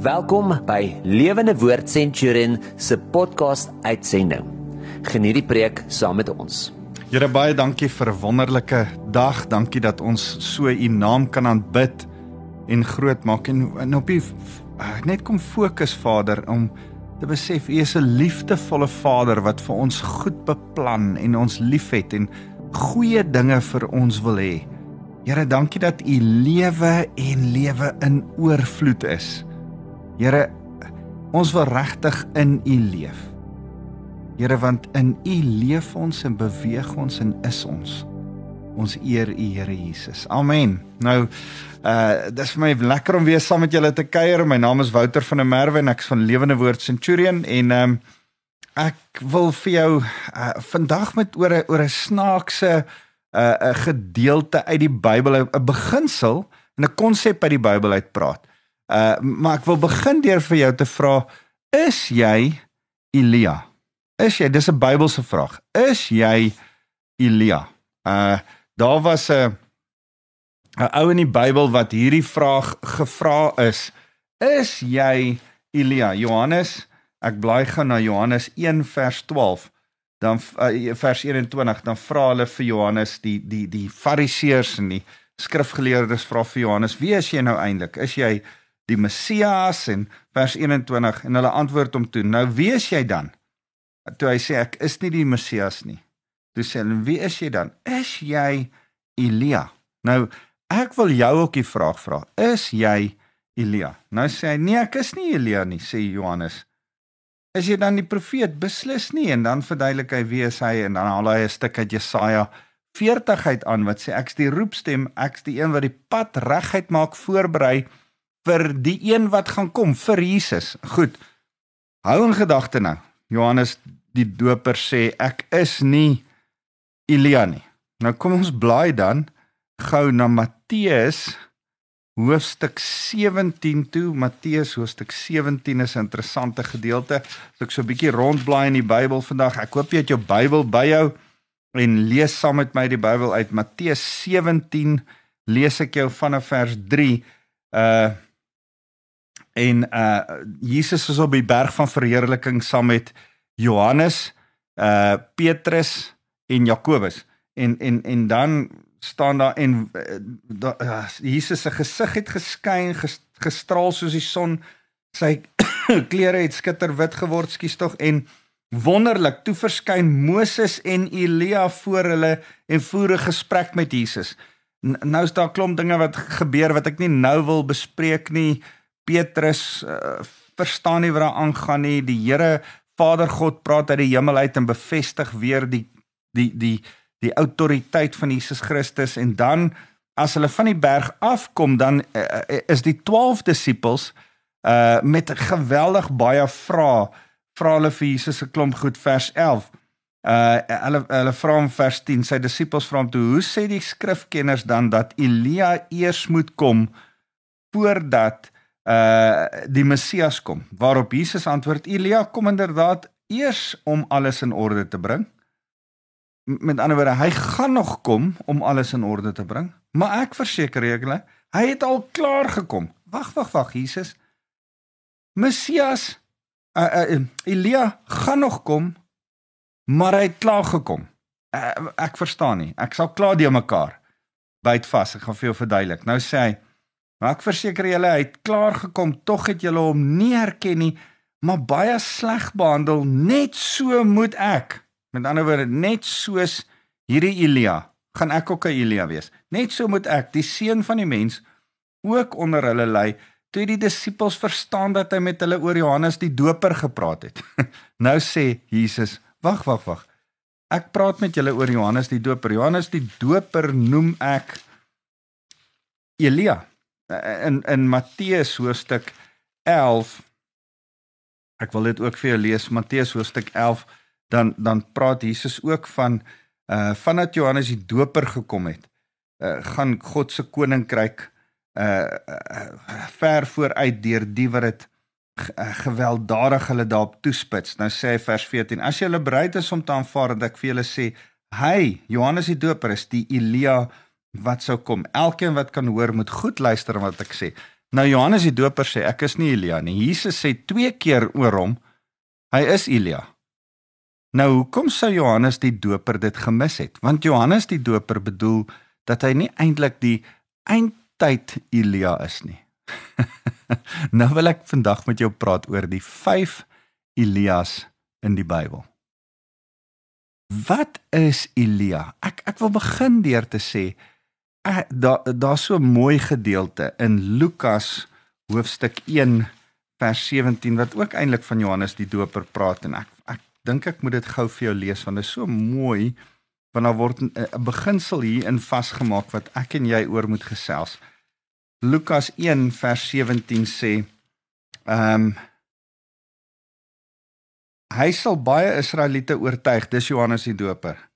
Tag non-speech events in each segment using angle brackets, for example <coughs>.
Welkom by Lewende Woord Centurion se podcast uitsending. Geniet die preek saam met ons. Here baie dankie vir 'n wonderlike dag. Dankie dat ons so u naam kan aanbid en groot maak en, en op u net kom fokus Vader om te besef u is 'n liefdevolle Vader wat vir ons goed beplan en ons liefhet en goeie dinge vir ons wil hê. Here, dankie dat u lewe en lewe in oorvloed is. Here, ons wil regtig in u leef. Here, want in u leef ons en beweeg ons en is ons. Ons eer u Here Jesus. Amen. Nou, uh dis vir my lekker om weer saam met julle te kuier. My naam is Wouter van der Merwe en ek is van Lewende Woord Centurion en um ek wil vir jou uh vandag met oor 'n oor 'n snaakse uh 'n gedeelte uit die Bybel, 'n beginsel en 'n konsep uit die Bybel uitpraat. Uh maar ek wil begin deur vir jou te vra, is jy Elia? Is jy? Dis 'n Bybelse vraag. Is jy Elia? Uh daar was 'n 'n ou in die Bybel wat hierdie vraag gevra is. Is jy Elia? Johannes, ek blaai gou na Johannes 1 vers 12 dan uh, vers 21 dan vra hulle vir Johannes die die die fariseërs en die skrifgeleerdes vra vir Johannes wie is jy nou eintlik is jy die Messias en vers 21 en hulle antwoord hom toe nou wie is jy dan? Toe hy sê ek is nie die Messias nie. Toe sê hulle wie is jy dan? Is jy Elia? Nou ek wil jou ook die vraag vra is jy Elia? Nou sê hy nee ek is nie Elia nie sê Johannes. Is jy dan die profeet? Beslis nie. En dan verduidelik hy wie is hy en dan haal hy 'n stuk uit Jesaja 40 uit aan wat sê ek's die roepstem, ek's die een wat die pad reguit maak voorberei vir die een wat gaan kom, vir Jesus. Goed. Hou in gedagte nou. Johannes die Doper sê ek is nie Elia nie. Nou kom ons blaai dan gou na Matteus hoofstuk 17 toe. Matteus hoofstuk 17 is 'n interessante gedeelte. As ek so 'n bietjie rondblaai in die Bybel vandag, ek hoop jy het jou Bybel by jou en lees saam met my die Bybel uit Matteus 17. Lees ek jou vanaf vers 3. Uh en uh Jesus is op die berg van verheerliking saam met Johannes, uh Petrus en Jakobus. En en en dan staan daar en uh, da, uh, Jesus se gesig het geskyn, gestraal soos die son. Sy <coughs> klere het skitterwit geword, skuis tog en wonderlik toe verskyn Moses en Elia voor hulle en voer 'n gesprek met Jesus. N nou is daar klomp dinge wat gebeur wat ek nie nou wil bespreek nie. Petrus uh, verstaan nie wat daar aangaan nie. Die Here Vader God praat uit die hemel uit en bevestig weer die die die die autoriteit van Jesus Christus en dan as hulle van die berg afkom dan uh, is die 12 disippels uh met geweldig baie vrae vra hulle vir Jesus 'n klomp goed vers 11 uh hulle hulle vra hom vers 10 sy disippels vra hom toe hoe sê die skrifkenners dan dat Elia eers moet kom voordat uh die Messias kom waarop Jesus antwoord Elia kom inderdaad eers om alles in orde te bring met ander woorde, hy gaan nog kom om alles in orde te bring, maar ek verseker julle, hy het al klaar gekom. Wag, wag, wag, Jesus. Messias uh, uh, Elia gaan nog kom, maar hy het klaar gekom. Uh, ek verstaan nie. Ek sal klaar die mekaar byt vas. Ek gaan vir jou verduidelik. Nou sê hy, maar ek verseker julle, hy het klaar gekom, tog het julle hom nie herken nie, maar baie sleg behandel. Net so moet ek Met ander woorde, net soos hierdie Elia, gaan ek ook 'n Elia wees. Net so moet ek, die seun van die mens, ook onder hulle lê. Toe die disippels verstaan dat hy met hulle oor Johannes die Doper gepraat het. <laughs> nou sê Jesus, wag, wag, wag. Ek praat met julle oor Johannes die Doper. Johannes die Doper noem ek Elia. In in Matteus hoofstuk 11 Ek wil dit ook vir jou lees Matteus hoofstuk 11 dan dan praat Jesus ook van uh vandat Johannes die Doper gekom het, uh gaan God se koninkryk uh, uh ver vooruit deur die wat dit gewelddadig hulle daarop toespits. Nou sê hy vers 14: As jy bereid is om te aanvaar dat ek vir julle sê, hy, Johannes die Doper is die Elia wat sou kom. Elkeen wat kan hoor moet goed luister wat ek sê. Nou Johannes die Doper sê ek is nie Elia nie. Jesus sê twee keer oor hom hy is Elia. Nou hoekom sou Johannes die Doper dit gemis het? Want Johannes die Doper bedoel dat hy nie eintlik die eindtyd Elia is nie. <laughs> nou wil ek vandag met jou praat oor die 5 Elias in die Bybel. Wat is Elia? Ek ek wil begin deur te sê daar daar's so 'n mooi gedeelte in Lukas hoofstuk 1 vers 17 wat ook eintlik van Johannes die Doper praat en ek ek dink ek moet dit gou vir jou lees want dit is so mooi want daar word 'n beginsel hier in vasgemaak wat ek en jy oor moet gesels. Lukas 1 vers 17 sê ehm um, hy sal baie Israeliete oortuig, dis Johannes die Doper.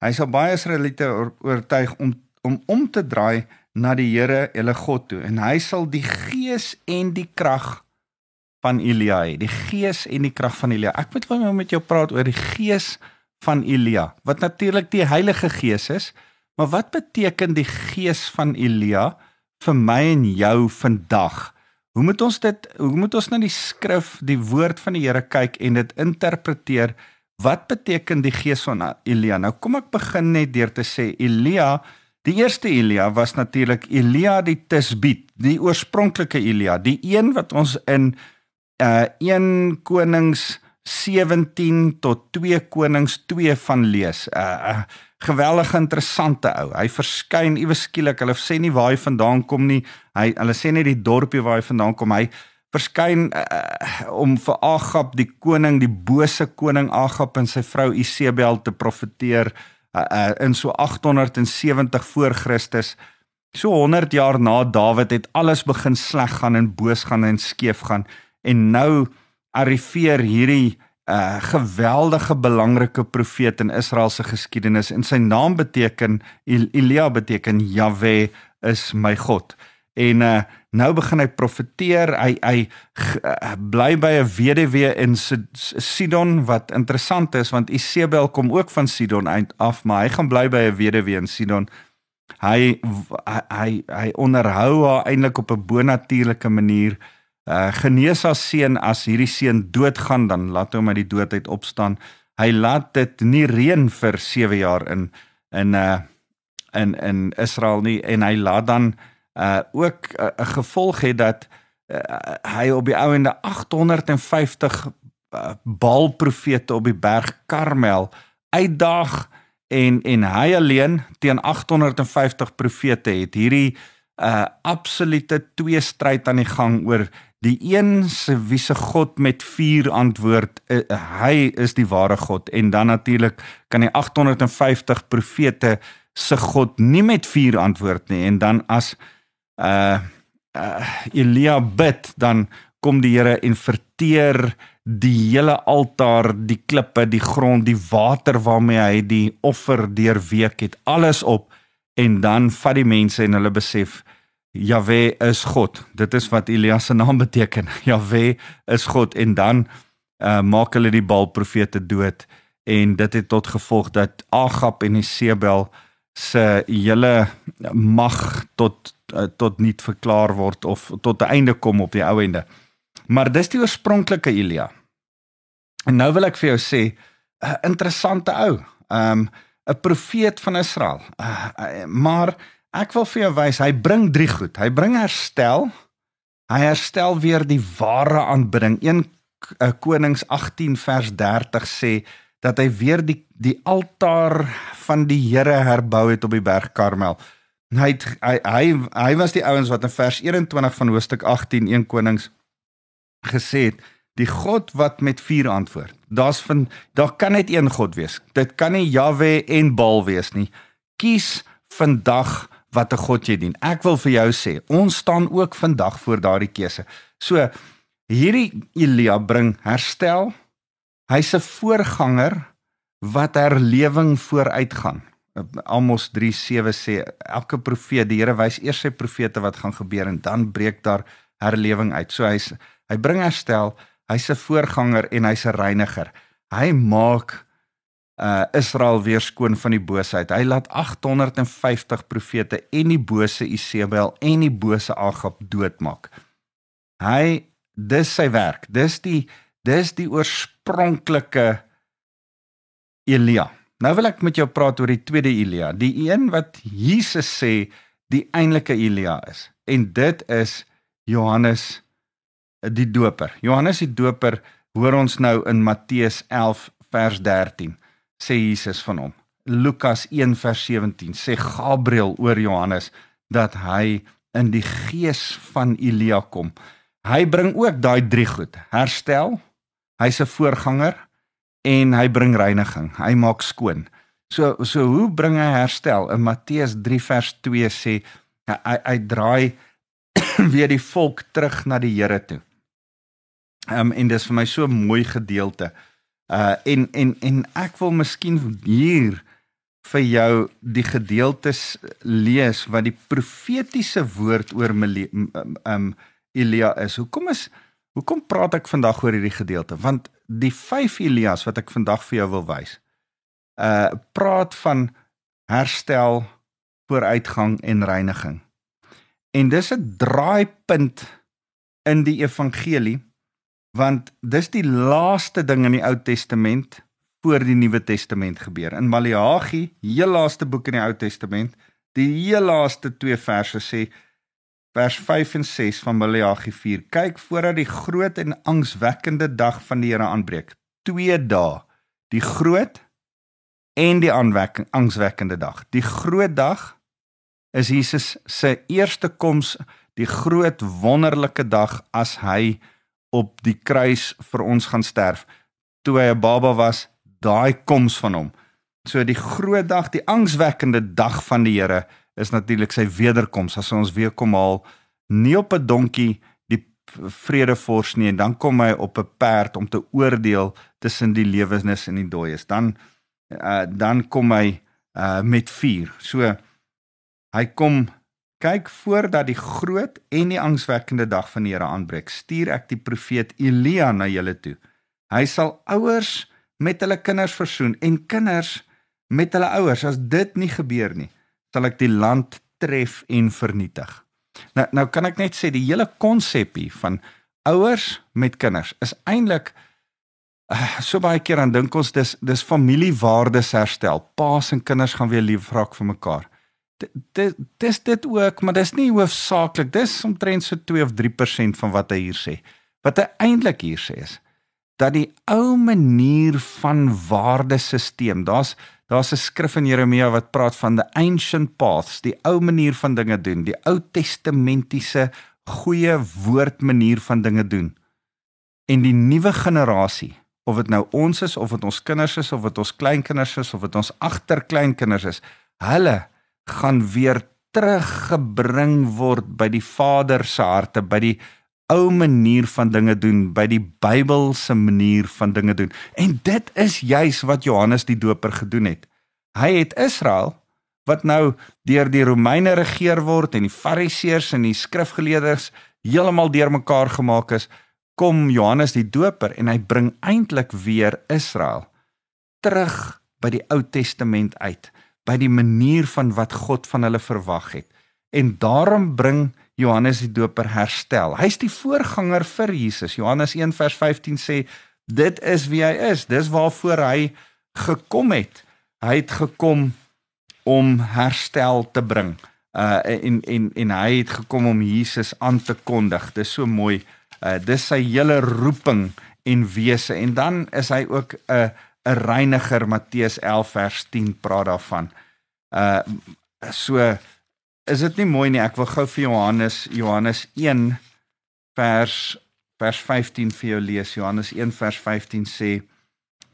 Hy sal baie Israeliete oortuig om om om te draai na die Here, hulle God toe en hy sal die gees en die krag van Elia hê, die gees en die krag van Elia. Ek moet nou met jou praat oor die gees van Elia, wat natuurlik die Heilige Gees is, maar wat beteken die gees van Elia vir my en jou vandag? Hoe moet ons dit hoe moet ons na die skrif, die woord van die Here kyk en dit interpreteer? Wat beteken die gees van Elia? Nou kom ek begin net deur te sê Elia, die eerste Elia was natuurlik Elia die Tisbiet, die oorspronklike Elia, die een wat ons in uh 1 Konings 17 tot 2 Konings 2 van lees. Uh, uh geweldige interessante ou. Hy verskyn iewes skielik. Hulle sê nie waar hy vandaan kom nie. Hy hulle sê net die dorpie waar hy vandaan kom. Hy verskyn uh, om vir Agab die koning, die bose koning Agab en sy vrou Isebel te profeteer uh, uh, in so 870 voor Christus. So 100 jaar na Dawid het alles begin sleg gaan en boos gaan en skeef gaan en nou arriveer hierdie uh, geweldige belangrike profeet in Israel se geskiedenis en sy naam beteken Elia beteken Jahwe is my God. En uh, nou begin hy profeteer. Hy hy uh, bly by 'n weduwee in Sidon wat interessant is want Isebel kom ook van Sidon af, maar hy gaan bly by 'n weduwee in Sidon. Hy hy hy onderhou haar eintlik op 'n bonatuurlike manier uh, genees haar seun as hierdie seun doodgaan dan laat hom uit die dood uit opstaan. Hy laat dit nie reën vir 7 jaar in in uh in in Israel nie en hy laat dan uh ook 'n uh, gevolg het dat uh, hy op die ouende 850 uh, Baal-profete op die berg Karmel uitdaag en en hy alleen teen 850 profete het. Hierdie uh absolute twee stryd aan die gang oor die een se wie se God met vuur antwoord uh, hy is die ware God. En dan natuurlik kan die 850 profete se God nie met vuur antwoord nie. En dan as uh, uh Elia bid dan kom die Here en verteer die hele altaar, die klippe, die grond, die water waarmee hy die offer deurweek het, alles op en dan vat die mense en hulle besef Jahwe is God. Dit is wat Elias se naam beteken. <laughs> Jahwe is God en dan uh, maak hulle die Baal profete dood en dit het tot gevolg dat Agab en Isebel se hele mag tot uh, tot niet verklaar word of tot 'n einde kom op die ou ende. Maar dis die oorspronklike Elia. En nou wil ek vir jou sê 'n interessante ou. Um 'n profeet van Israel. Uh, uh, maar Ek wil vir jou wys, hy bring drie goed. Hy bring herstel. Hy herstel weer die ware aanbidding. 1 eh, Konings 18 vers 30 sê dat hy weer die die altaar van die Here herbou het op die berg Karmel. Hy het, hy hy hy was die ouens wat in vers 21 van hoofstuk 18 1 Konings gesê het die God wat met vuur antwoord. Daar's van daar kan net een God wees. Dit kan nie Jahwe en Baal wees nie. Kies vandag wat 'n God jy dien. Ek wil vir jou sê, ons staan ook vandag voor daardie keuse. So hierdie Elia bring herstel. Hy's 'n voorganger wat herlewing vooruitgaan. Amos 3:7 sê elke profeet, die Here wys eers sy profete wat gaan gebeur en dan breek daar herlewing uit. So hy's hy bring herstel, hy's 'n voorganger en hy's 'n reiniger. Hy maak uh Israel weer skoon van die boosheid. Hy laat 850 profete en die bose Isebel en die bose Agab doodmaak. Hy dis sy werk. Dis die dis die oorspronklike Elia. Nou wil ek met jou praat oor die tweede Elia, die een wat Jesus sê die eintlike Elia is. En dit is Johannes die Doper. Johannes die Doper hoor ons nou in Matteus 11 vers 13 sê Jesus van hom. Lukas 1 vers 17 sê Gabriël oor Johannes dat hy in die gees van Elia kom. Hy bring ook daai drie goed: herstel, hy's 'n voorganger en hy bring reiniging. Hy maak skoon. So so hoe bring hy herstel? In Matteus 3 vers 2 sê hy hy, draai <clears throat> weer die volk terug na die Here toe. Ehm um, en dis vir my so 'n mooi gedeelte. Uh en en en ek wil miskien hier vir jou die gedeeltes lees wat die profetiese woord oor ehm um, Elia is. Hoekom is hoekom praat ek vandag oor hierdie gedeelte? Want die 5 Elias wat ek vandag vir jou wil wys, uh praat van herstel, vooruitgang en reiniging. En dis 'n draaipunt in die evangelie want dis die laaste ding in die Ou Testament voor die Nuwe Testament gebeur. In Maleagi, heel laaste boek in die Ou Testament, die heel laaste twee verse sê vers 5 en 6 van Maleagi 4: Kyk voordat die groot en angswekkende dag van die Here aanbreek. Twee dae. Die groot en die aanwekking angswekkende dag. Die groot dag is Jesus se eerste koms, die groot wonderlike dag as hy op die kruis vir ons gaan sterf toe hy 'n baba was daai koms van hom so die groot dag die angswekkende dag van die Here is natuurlik sy wederkoms as ons weer kom haal nie op 'n donkie die vredevors nie en dan kom hy op 'n perd om te oordeel tussen die lewendes en die dooies dan uh, dan kom hy uh, met vuur so hy kom Kyk voordat die groot en die angswekkende dag van die Here aanbreek, stuur ek die profeet Elia na julle toe. Hy sal ouers met hulle kinders versoen en kinders met hulle ouers. As dit nie gebeur nie, sal ek die land tref en vernietig. Nou nou kan ek net sê die hele konsep hier van ouers met kinders is eintlik uh, so baie keer aan dink ons dis dis familiewaardes herstel. Paas en kinders gaan weer lief raak vir mekaar dit dis dit ook, maar dis nie hoofsaaklik. Dis omtrent so 2 of 3% van wat hy hier sê. Wat hy eintlik hier sê is dat die ou manier van waardesisteem, daar's daar's 'n skrif in Jeremia wat praat van the ancient paths, die ou manier van dinge doen, die Ou Testamentiese goeie woord manier van dinge doen. En die nuwe generasie, of dit nou ons is of dit ons kinders is of dit ons kleinkinders is of dit ons agterkleinkinders is, hulle gaan weer teruggebring word by die Vader se harte, by die ou manier van dinge doen, by die Bybelse manier van dinge doen. En dit is juis wat Johannes die Doper gedoen het. Hy het Israel wat nou deur die Romeine regeer word en die Fariseërs en die skrifgeleerdes heeltemal deurmekaar gemaak is, kom Johannes die Doper en hy bring eintlik weer Israel terug by die Ou Testament uit by die manier van wat God van hulle verwag het. En daarom bring Johannes die Doper herstel. Hy's die voorganger vir Jesus. Johannes 1 vers 15 sê dit is wie hy is. Dis waarvoor hy gekom het. Hy het gekom om herstel te bring. Uh en en en hy het gekom om Jesus aan te kondig. Dis so mooi. Uh dis sy hele roeping en wese en dan is hy ook 'n uh, 'n reiniger Matteus 11 vers 10 praat daarvan. Uh so is dit nie mooi nie. Ek wil gou vir Johannes Johannes 1 vers vers 15 vir jou lees. Johannes 1 vers 15 sê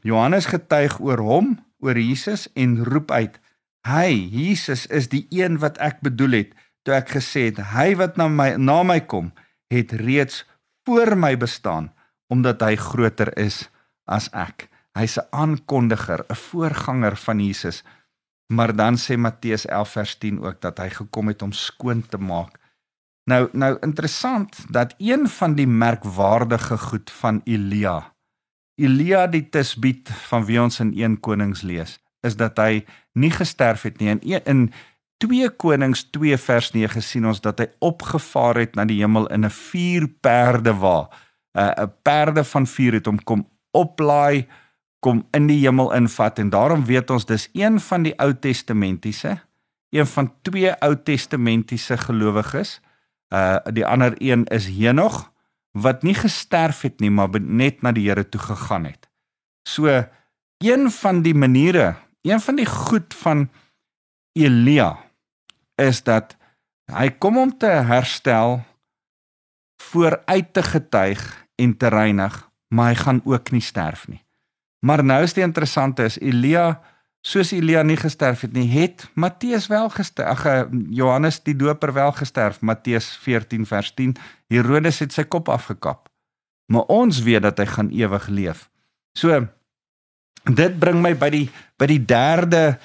Johannes getuig oor hom, oor Jesus en roep uit: "Hy, Jesus is die een wat ek bedoel het toe ek gesê het: Hy wat na my na my kom, het reeds voor my bestaan omdat hy groter is as ek." Hy's 'n aankondiger, 'n voorganger van Jesus. Maar dan sê Matteus 11 vers 10 ook dat hy gekom het om skoon te maak. Nou nou interessant dat een van die merkwaardige goed van Elia Elia die tisbiet van wie ons in 1 Konings lees, is dat hy nie gesterf het nie. In e, in 2 Konings 2 vers 9 sien ons dat hy opgevaar het na die hemel in 'n vuur perde wa. 'n 'n perde van vuur het hom kom oplaai, kom in die hemel invat en daarom weet ons dis een van die Ou Testamentiese, een van twee Ou Testamentiese gelowiges. Uh die ander een is Henog wat nie gesterf het nie, maar net na die Here toe gegaan het. So een van die maniere, een van die goed van Elia is dat hy kom om te herstel vooruit te getuig en te reinig, maar hy gaan ook nie sterf nie. Maar nou is die interessante is Elia soos Elia nie gesterf het nie, het Matteus wel gesterf. Ag eh, Johannes die Doper wel gesterf, Matteus 14 vers 10. Herodes het sy kop afgekap. Maar ons weet dat hy gaan ewig leef. So dit bring my by die by die derde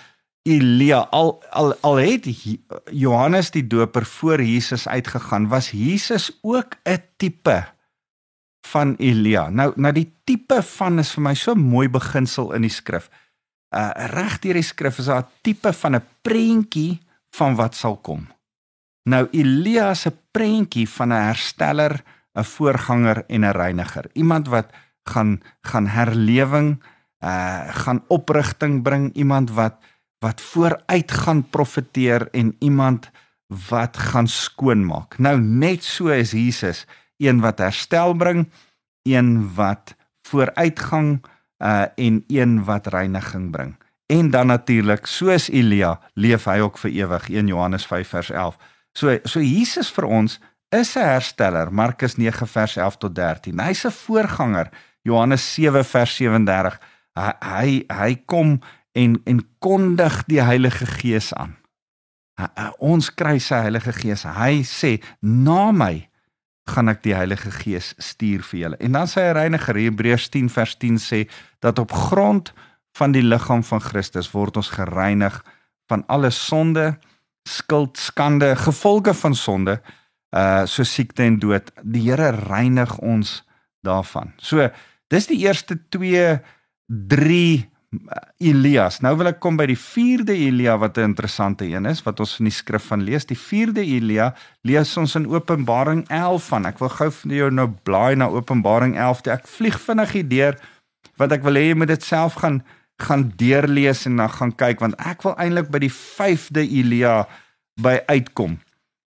Elia al al al het Johannes die Doper voor Jesus uitgegaan was Jesus ook 'n tipe van Elia. Nou nou die tipe van is vir my so mooi beginsel in die skrif. Uh reg deur die skrif is daar 'n tipe van 'n prentjie van wat sal kom. Nou Elia se prentjie van 'n hersteller, 'n voorganger en 'n reiniger. Iemand wat gaan gaan herlewing, uh gaan oprigting bring, iemand wat wat vooruit gaan profeteer en iemand wat gaan skoonmaak. Nou net so is Jesus een wat herstel bring, een wat vooruitgang uh en een wat reiniging bring. En dan natuurlik, soos Elia, leef hy ook vir ewig. 1 Johannes 5 vers 11. So so Jesus vir ons is 'n hersteller. Markus 9 vers 11 tot 13. Hy's 'n voorganger. Johannes 7 vers 37. Hy hy, hy kom en en kondig die Heilige Gees aan. Ons kry sy Heilige Gees. Hy sê na my gaan ek die Heilige Gees stuur vir julle. En dan sê hy reiniger Hebreërs 10 vers 10 sê dat op grond van die liggaam van Christus word ons gereinig van alle sonde, skuld, skande, gevolge van sonde, uh so siekte en dood. Die Here reinig ons daarvan. So, dis die eerste 2 3 Elias. Nou wil ek kom by die 4de Elia wat 'n interessante een is wat ons in die skrif van lees. Die 4de Elia lees ons in Openbaring 11 van. Ek wil gou vir jou nou blaai na Openbaring 11. Toe. Ek vlieg vinnig hier deur want ek wil hê jy moet dit self gaan gaan deurlees en dan gaan kyk want ek wil eintlik by die 5de Elia by uitkom.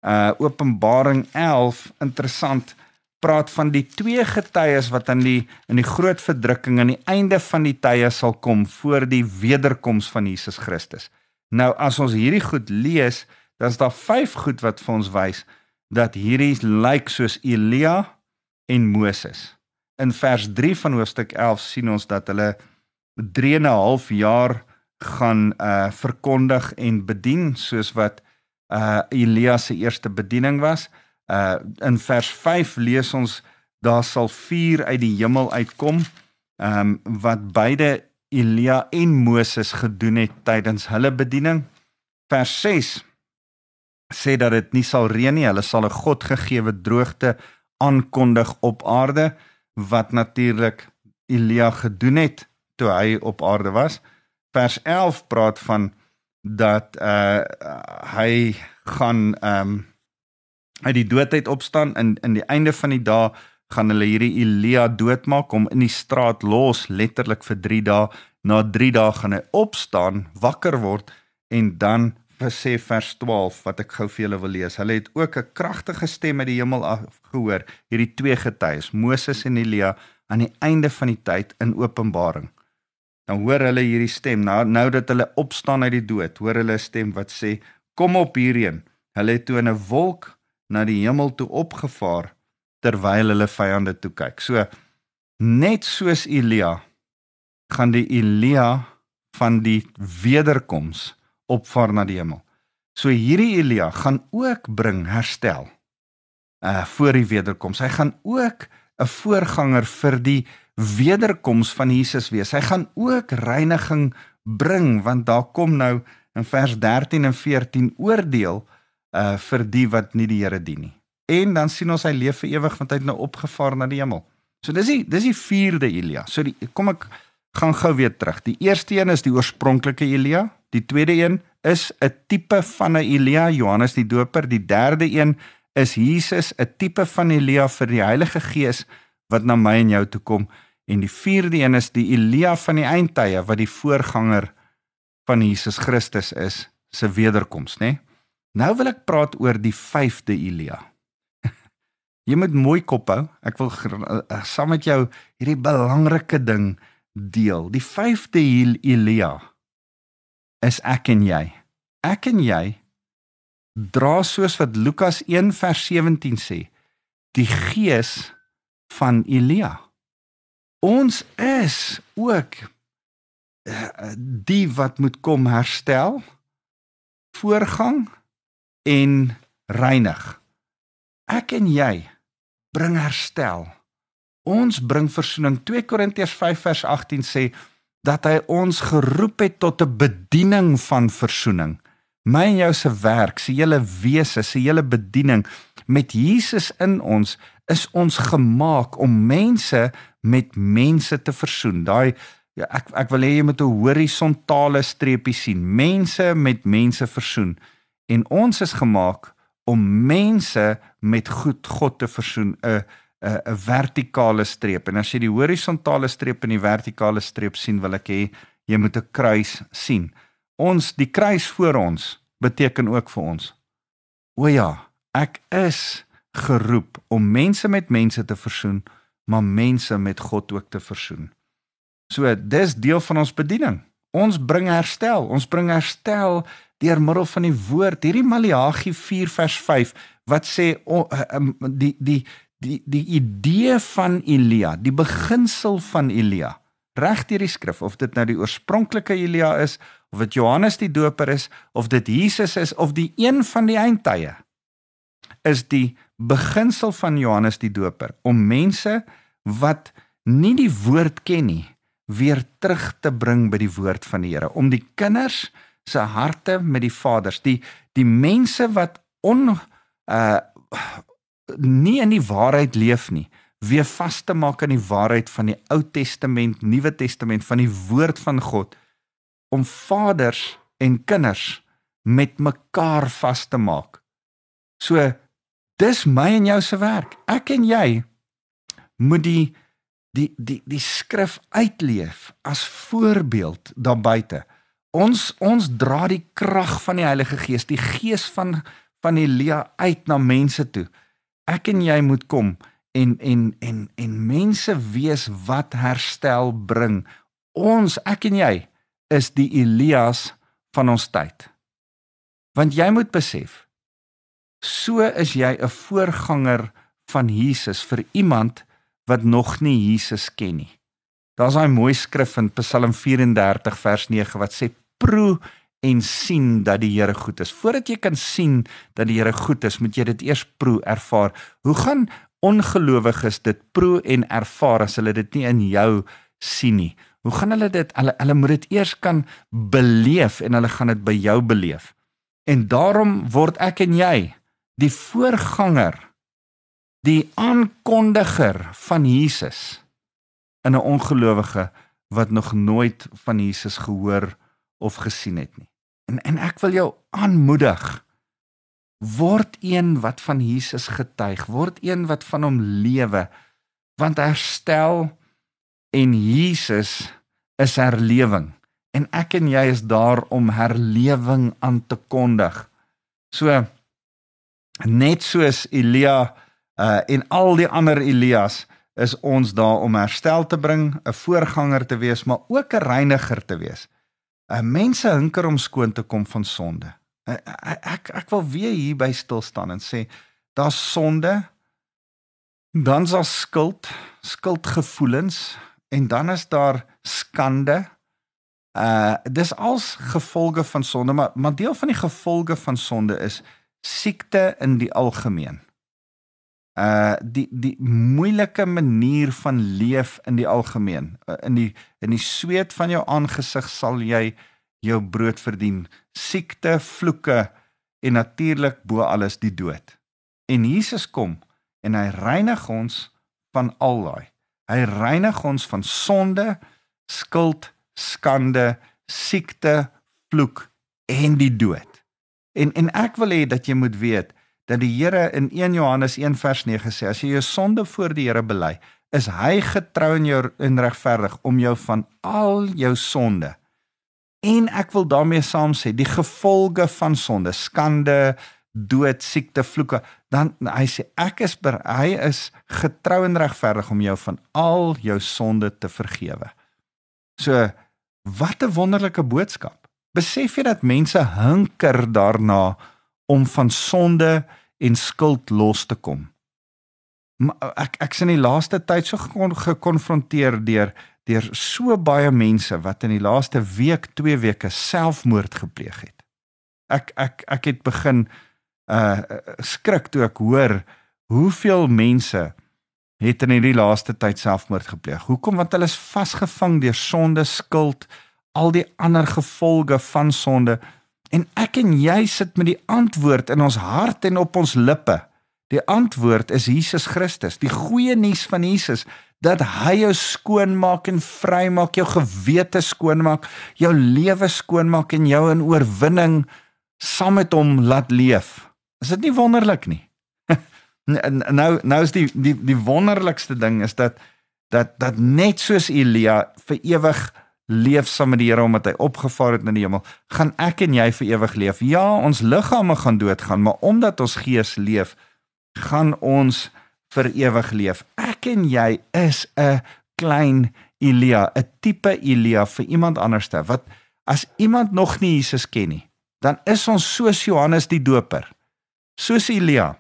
Uh Openbaring 11 interessant praat van die twee getuies wat aan die in die groot verdrukking aan die einde van die tye sal kom voor die wederkoms van Jesus Christus. Nou as ons hierdie goed lees, dan is daar vyf goed wat vir ons wys dat hierdie lyk soos Elia en Moses. In vers 3 van hoofstuk 11 sien ons dat hulle 3 en 'n half jaar gaan uh verkondig en bedien soos wat uh Elia se eerste bediening was. Uh in vers 5 lees ons daar sal vuur uit die hemel uitkom. Ehm um, wat beide Elia en Moses gedoen het tydens hulle bediening. Vers 6 sê dat dit nie sal reën nie, hulle sal 'n God gegeewe droogte aankondig op aarde wat natuurlik Elia gedoen het toe hy op aarde was. Vers 11 praat van dat uh hy gaan ehm um, uit die doodheid opstaan in in die einde van die dae gaan hulle hierdie Elia doodmaak om in die straat los letterlik vir 3 dae. Na 3 dae gaan hy opstaan wakker word en dan sê vers 12 wat ek gou vir julle wil lees. Hulle het ook 'n kragtige stem uit die hemel gehoor hierdie twee getuies Moses en Elia aan die einde van die tyd in Openbaring. Dan hoor hulle hierdie stem nou nou dat hulle opstaan uit die dood hoor hulle 'n stem wat sê kom op hierheen. Hulle het toe in 'n wolk na die hemel toe opgevaar terwyl hulle vyande toe kyk. So net soos Elia gaan die Elia van die wederkoms opvaar na die hemel. So hierdie Elia gaan ook bring herstel uh voor die wederkoms. Hy gaan ook 'n voorganger vir die wederkoms van Jesus wees. Hy gaan ook reiniging bring want daar kom nou in vers 13 en 14 oordeel uh vir die wat nie die Here dien nie. En dan sien ons hy leef vir ewig want hy het nou opgevaar na die hemel. So dis die dis die vierde Elia. So die kom ek gaan gou weer terug. Die eerste een is die oorspronklike Elia. Die tweede een is 'n tipe van 'n Elia, Johannes die Doper. Die derde een is Jesus, 'n tipe van Elia vir die Heilige Gees wat na my en jou toe kom. En die vierde een is die Elia van die eindtye wat die voorganger van Jesus Christus is se wederkoms, né? Nou wil ek praat oor die vyfde Elia. <laughs> Jy moet mooi kop hou. Ek wil uh, saam met jou hierdie belangrike ding deel. Die vyfde Elia is ek en jy. Ek en jy dra soos wat Lukas 1 vers 17 sê, die gees van Elia. Ons is ook uh, die wat moet kom herstel, voorgang en reinig. Ek en jy bring herstel. Ons bring verzoening. 2 Korintiërs 5 vers 18 sê dat hy ons geroep het tot 'n bediening van verzoening. My en jou se werk, se hele wese, se hele bediening met Jesus in ons is ons gemaak om mense met mense te versoen. Daai ja, ek ek wil hê jy moet 'n horisontale streepie sien. Mense met mense versoen. En ons is gemaak om mense met goed God te versoen 'n 'n 'n vertikale streep en as jy die horisontale streep en die vertikale streep sien wil ek hê jy moet 'n kruis sien. Ons die kruis voor ons beteken ook vir ons. O ja, ek is geroep om mense met mense te versoen, maar mense met God ook te versoen. So dis deel van ons bediening. Ons bring herstel, ons bring herstel deur middel van die woord. Hierdie Maleagi 4 vers 5 wat sê oh, die die die die idee van Elia, die beginsel van Elia. Reg deur die skrif of dit nou die oorspronklike Elia is of dit Johannes die Doper is of dit Jesus is of die een van die eindtye is die beginsel van Johannes die Doper om mense wat nie die woord ken nie weer terug te bring by die woord van die Here om die kinders se harte met die vaders die die mense wat on uh nie in die waarheid leef nie weer vas te maak aan die waarheid van die Ou Testament Nuwe Testament van die woord van God om vaders en kinders met mekaar vas te maak. So dis my en jou se werk. Ek en jy moet die die die die skrif uitleef as voorbeeld daar buite Ons ons dra die krag van die Heilige Gees, die gees van van Elia uit na mense toe. Ek en jy moet kom en en en en mense wees wat herstel bring. Ons, ek en jy is die Elias van ons tyd. Want jy moet besef, so is jy 'n voorganger van Jesus vir iemand wat nog nie Jesus ken nie. Daar's daai mooi skrif in Psalm 34 vers 9 wat sê proe en sien dat die Here goed is. Voordat jy kan sien dat die Here goed is, moet jy dit eers proe, ervaar. Hoe gaan ongelowiges dit proe en ervaar as hulle dit nie in jou sien nie? Hoe gaan hulle dit hulle hulle moet dit eers kan beleef en hulle gaan dit by jou beleef. En daarom word ek en jy die voorganger, die aankondiger van Jesus in 'n ongelowige wat nog nooit van Jesus gehoor of gesien het nie. En en ek wil jou aanmoedig word een wat van Jesus getuig, word een wat van hom lewe want herstel en Jesus is herlewing en ek en jy is daar om herlewing aan te kondig. So net soos Elia uh en al die ander Elias is ons daar om herstel te bring, 'n voorganger te wees, maar ook 'n reiniger te wees. 'n mense hinker om skoon te kom van sonde. Ek ek, ek wil weer hier by stil staan en sê daar's sonde, dan's daar skuld, skuldgevoelens en dan is daar skande. Uh dis als gevolge van sonde, maar maar deel van die gevolge van sonde is siekte in die algemeen uh die die moeilike manier van leef in die algemeen uh, in die in die sweet van jou aangesig sal jy jou brood verdien. Siekte vloeke en natuurlik bo alles die dood. En Jesus kom en hy reinig ons van al daai. Hy reinig ons van sonde, skuld, skande, siekte, vloek en die dood. En en ek wil hê dat jy moet weet dat die Here in 1 Johannes 1 vers 9 sê as jy jou sonde voor die Here bely, is hy getrou en jou regverdig om jou van al jou sonde en ek wil daarmee saam sê die gevolge van sonde, skande, dood, siekte, vloeke, dan hy sê ek is ber, hy is getrou en regverdig om jou van al jou sonde te vergewe. So wat 'n wonderlike boodskap. Besef jy dat mense hinker daarna om van sonde en skuld los te kom? Maar ek ek sien die laaste tyd so gekonfronteer deur deur so baie mense wat in die laaste week, 2 weke selfmoord gepleeg het. Ek ek ek het begin uh skrik toe ek hoor hoeveel mense het in hierdie laaste tyd selfmoord gepleeg. Hoekom? Want hulle is vasgevang deur sonde, skuld, al die ander gevolge van sonde en ek en jy sit met die antwoord in ons hart en op ons lippe. Die antwoord is Jesus Christus, die goeie nuus van Jesus dat hy jou skoon maak en vry maak, jou gewete skoon maak, jou lewe skoon maak en jou in oorwinning saam met hom laat leef. Is dit nie wonderlik nie? <laughs> nou nou is die die die wonderlikste ding is dat dat dat net soos Elia vir ewig leef saam met die Here omdat hy opgevaar het na die hemel, gaan ek en jy vir ewig leef. Ja, ons liggame gaan doodgaan, maar omdat ons gees leef, gaan ons vir ewig leef. Ek en jy is 'n klein Elia, 'n tipe Elia vir iemand anderste wat as iemand nog nie Jesus ken nie, dan is ons soos Johannes die Doper. Soos Elia.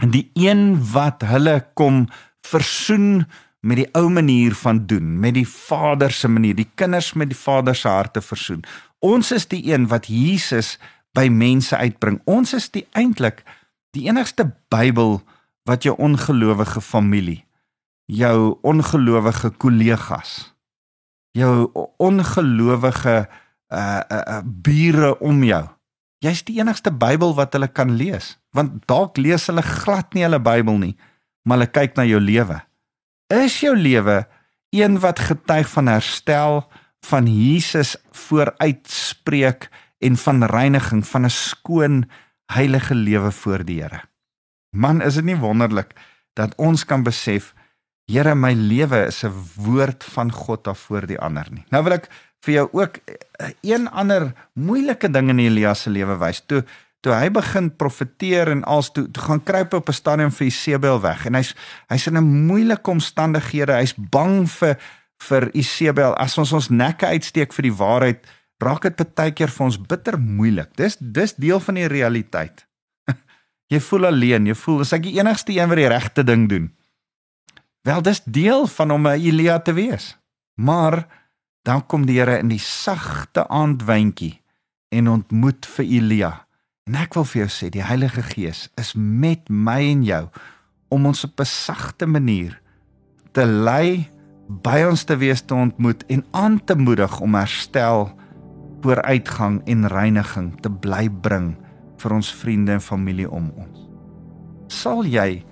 En die een wat hulle kom versoen met die ou manier van doen, met die Vader se manier, die kinders met die Vader se harte versoen. Ons is die een wat Jesus by mense uitbring. Ons is die eintlik die enigste Bybel wat jou ongelowige familie, jou ongelowige kollegas, jou ongelowige uh uh, uh bure om jou. Jy's die enigste Bybel wat hulle kan lees, want dalk lees hulle glad nie hulle Bybel nie, maar hulle kyk na jou lewe. Is jou lewe een wat getuig van herstel, van Jesus vooruitspreek en van reiniging, van 'n skoon heilige lewe voor die Here? Man, is dit nie wonderlik dat ons kan besef Here, my lewe is 'n woord van God af voor die ander nie. Nou wil ek vir jou ook een ander moeilike ding in Elias se lewe wys. Toe toe hy begin profeteer en als toe, toe gaan kruip op 'n stadium vir Isebel weg en hy's hy's in 'n moeilike omstandighede. Hy's bang vir vir Isebel. As ons ons nekke uitsteek vir die waarheid, raak dit baie keer vir ons bitter moeilik. Dis dis deel van die realiteit. <laughs> Jy voel alleen, jy voel as ek die enigste een wat die regte ding doen. Wel, dis deel van om 'n Elia te wees. Maar dan kom die Here in die sagte aandwyntjie en ontmoet vir Elia. En ek wil vir jou sê, die Heilige Gees is met my en jou om ons op 'n sagte manier te lei, by ons te wees te ontmoet en aan te moedig om herstel, vooruitgang en reiniging te bly bring vir ons vriende en familie om ons. Sal jy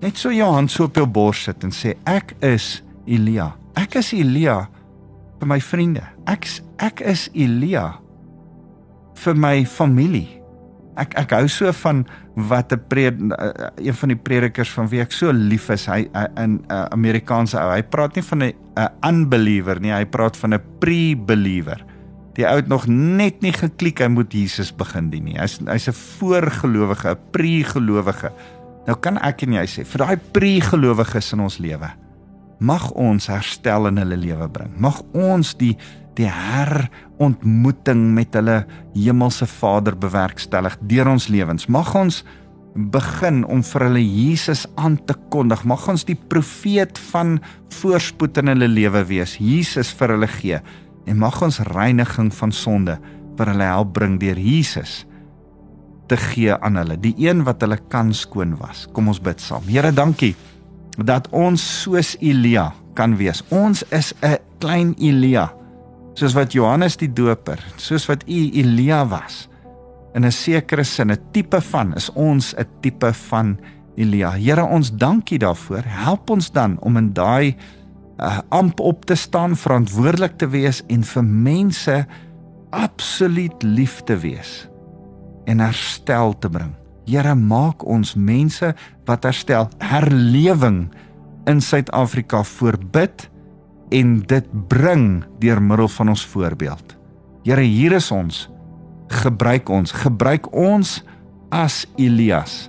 net so jou hand so op jou bors sit en sê ek is Elia. Ek is Elia vir my vriende. Ek ek is Elia vir my familie. Ek ek hou so van wat 'n pred een van die predikers van wie ek so lief is, hy in 'n Amerikaanse ou. Hy praat nie van 'n unbeliever nie, hy praat van 'n pre-believer. Die ou het nog net nie geklik hy moet Jesus begin dien nie. Hy's hy's 'n voorgelowige, 'n pre-gelowige. Nou kan ek en jy sê vir daai pre-gelowiges in ons lewe mag ons herstel in hulle lewe bring. Mag ons die die herontmoeting met hulle hemelse Vader bewerkstellig deur ons lewens. Mag ons begin om vir hulle Jesus aan te kondig. Mag ons die profeet van voorspoed in hulle lewe wees. Jesus vir hulle gee en mag ons reiniging van sonde vir hulle help bring deur Jesus te gee aan hulle, die een wat hulle kan skoon was. Kom ons bid saam. Here, dankie dat ons soos Elia kan wees. Ons is 'n klein Elia, soos wat Johannes die Doper, soos wat u Elia was. In 'n sekere sin, 'n tipe van is ons 'n tipe van Elia. Here, ons dankie daarvoor. Help ons dan om in daai uh, amp op te staan, verantwoordelik te wees en vir mense absoluut lief te wees en herstel te bring. Here, maak ons mense wat herstel, herlewing in Suid-Afrika voorbid en dit bring deur middel van ons voorbeeld. Here, hier is ons. Gebruik ons, gebruik ons as Elias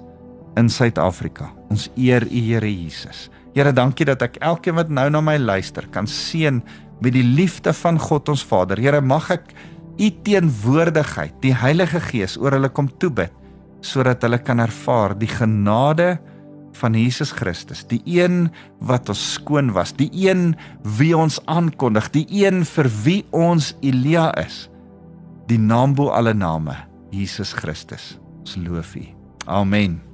in Suid-Afrika. Ons eer U Here Jesus. Here, dankie dat ek elkeen wat nou na my luister kan seën met die liefde van God ons Vader. Here, mag ek U teenwoordigheid, die Heilige Gees oor hulle kom toebid sodat hulle kan ervaar die genade van Jesus Christus, die een wat ons skoon was, die een wie ons aankondig, die een vir wie ons Elia is. Die naam bo alle name, Jesus Christus. Ons loof U. Amen.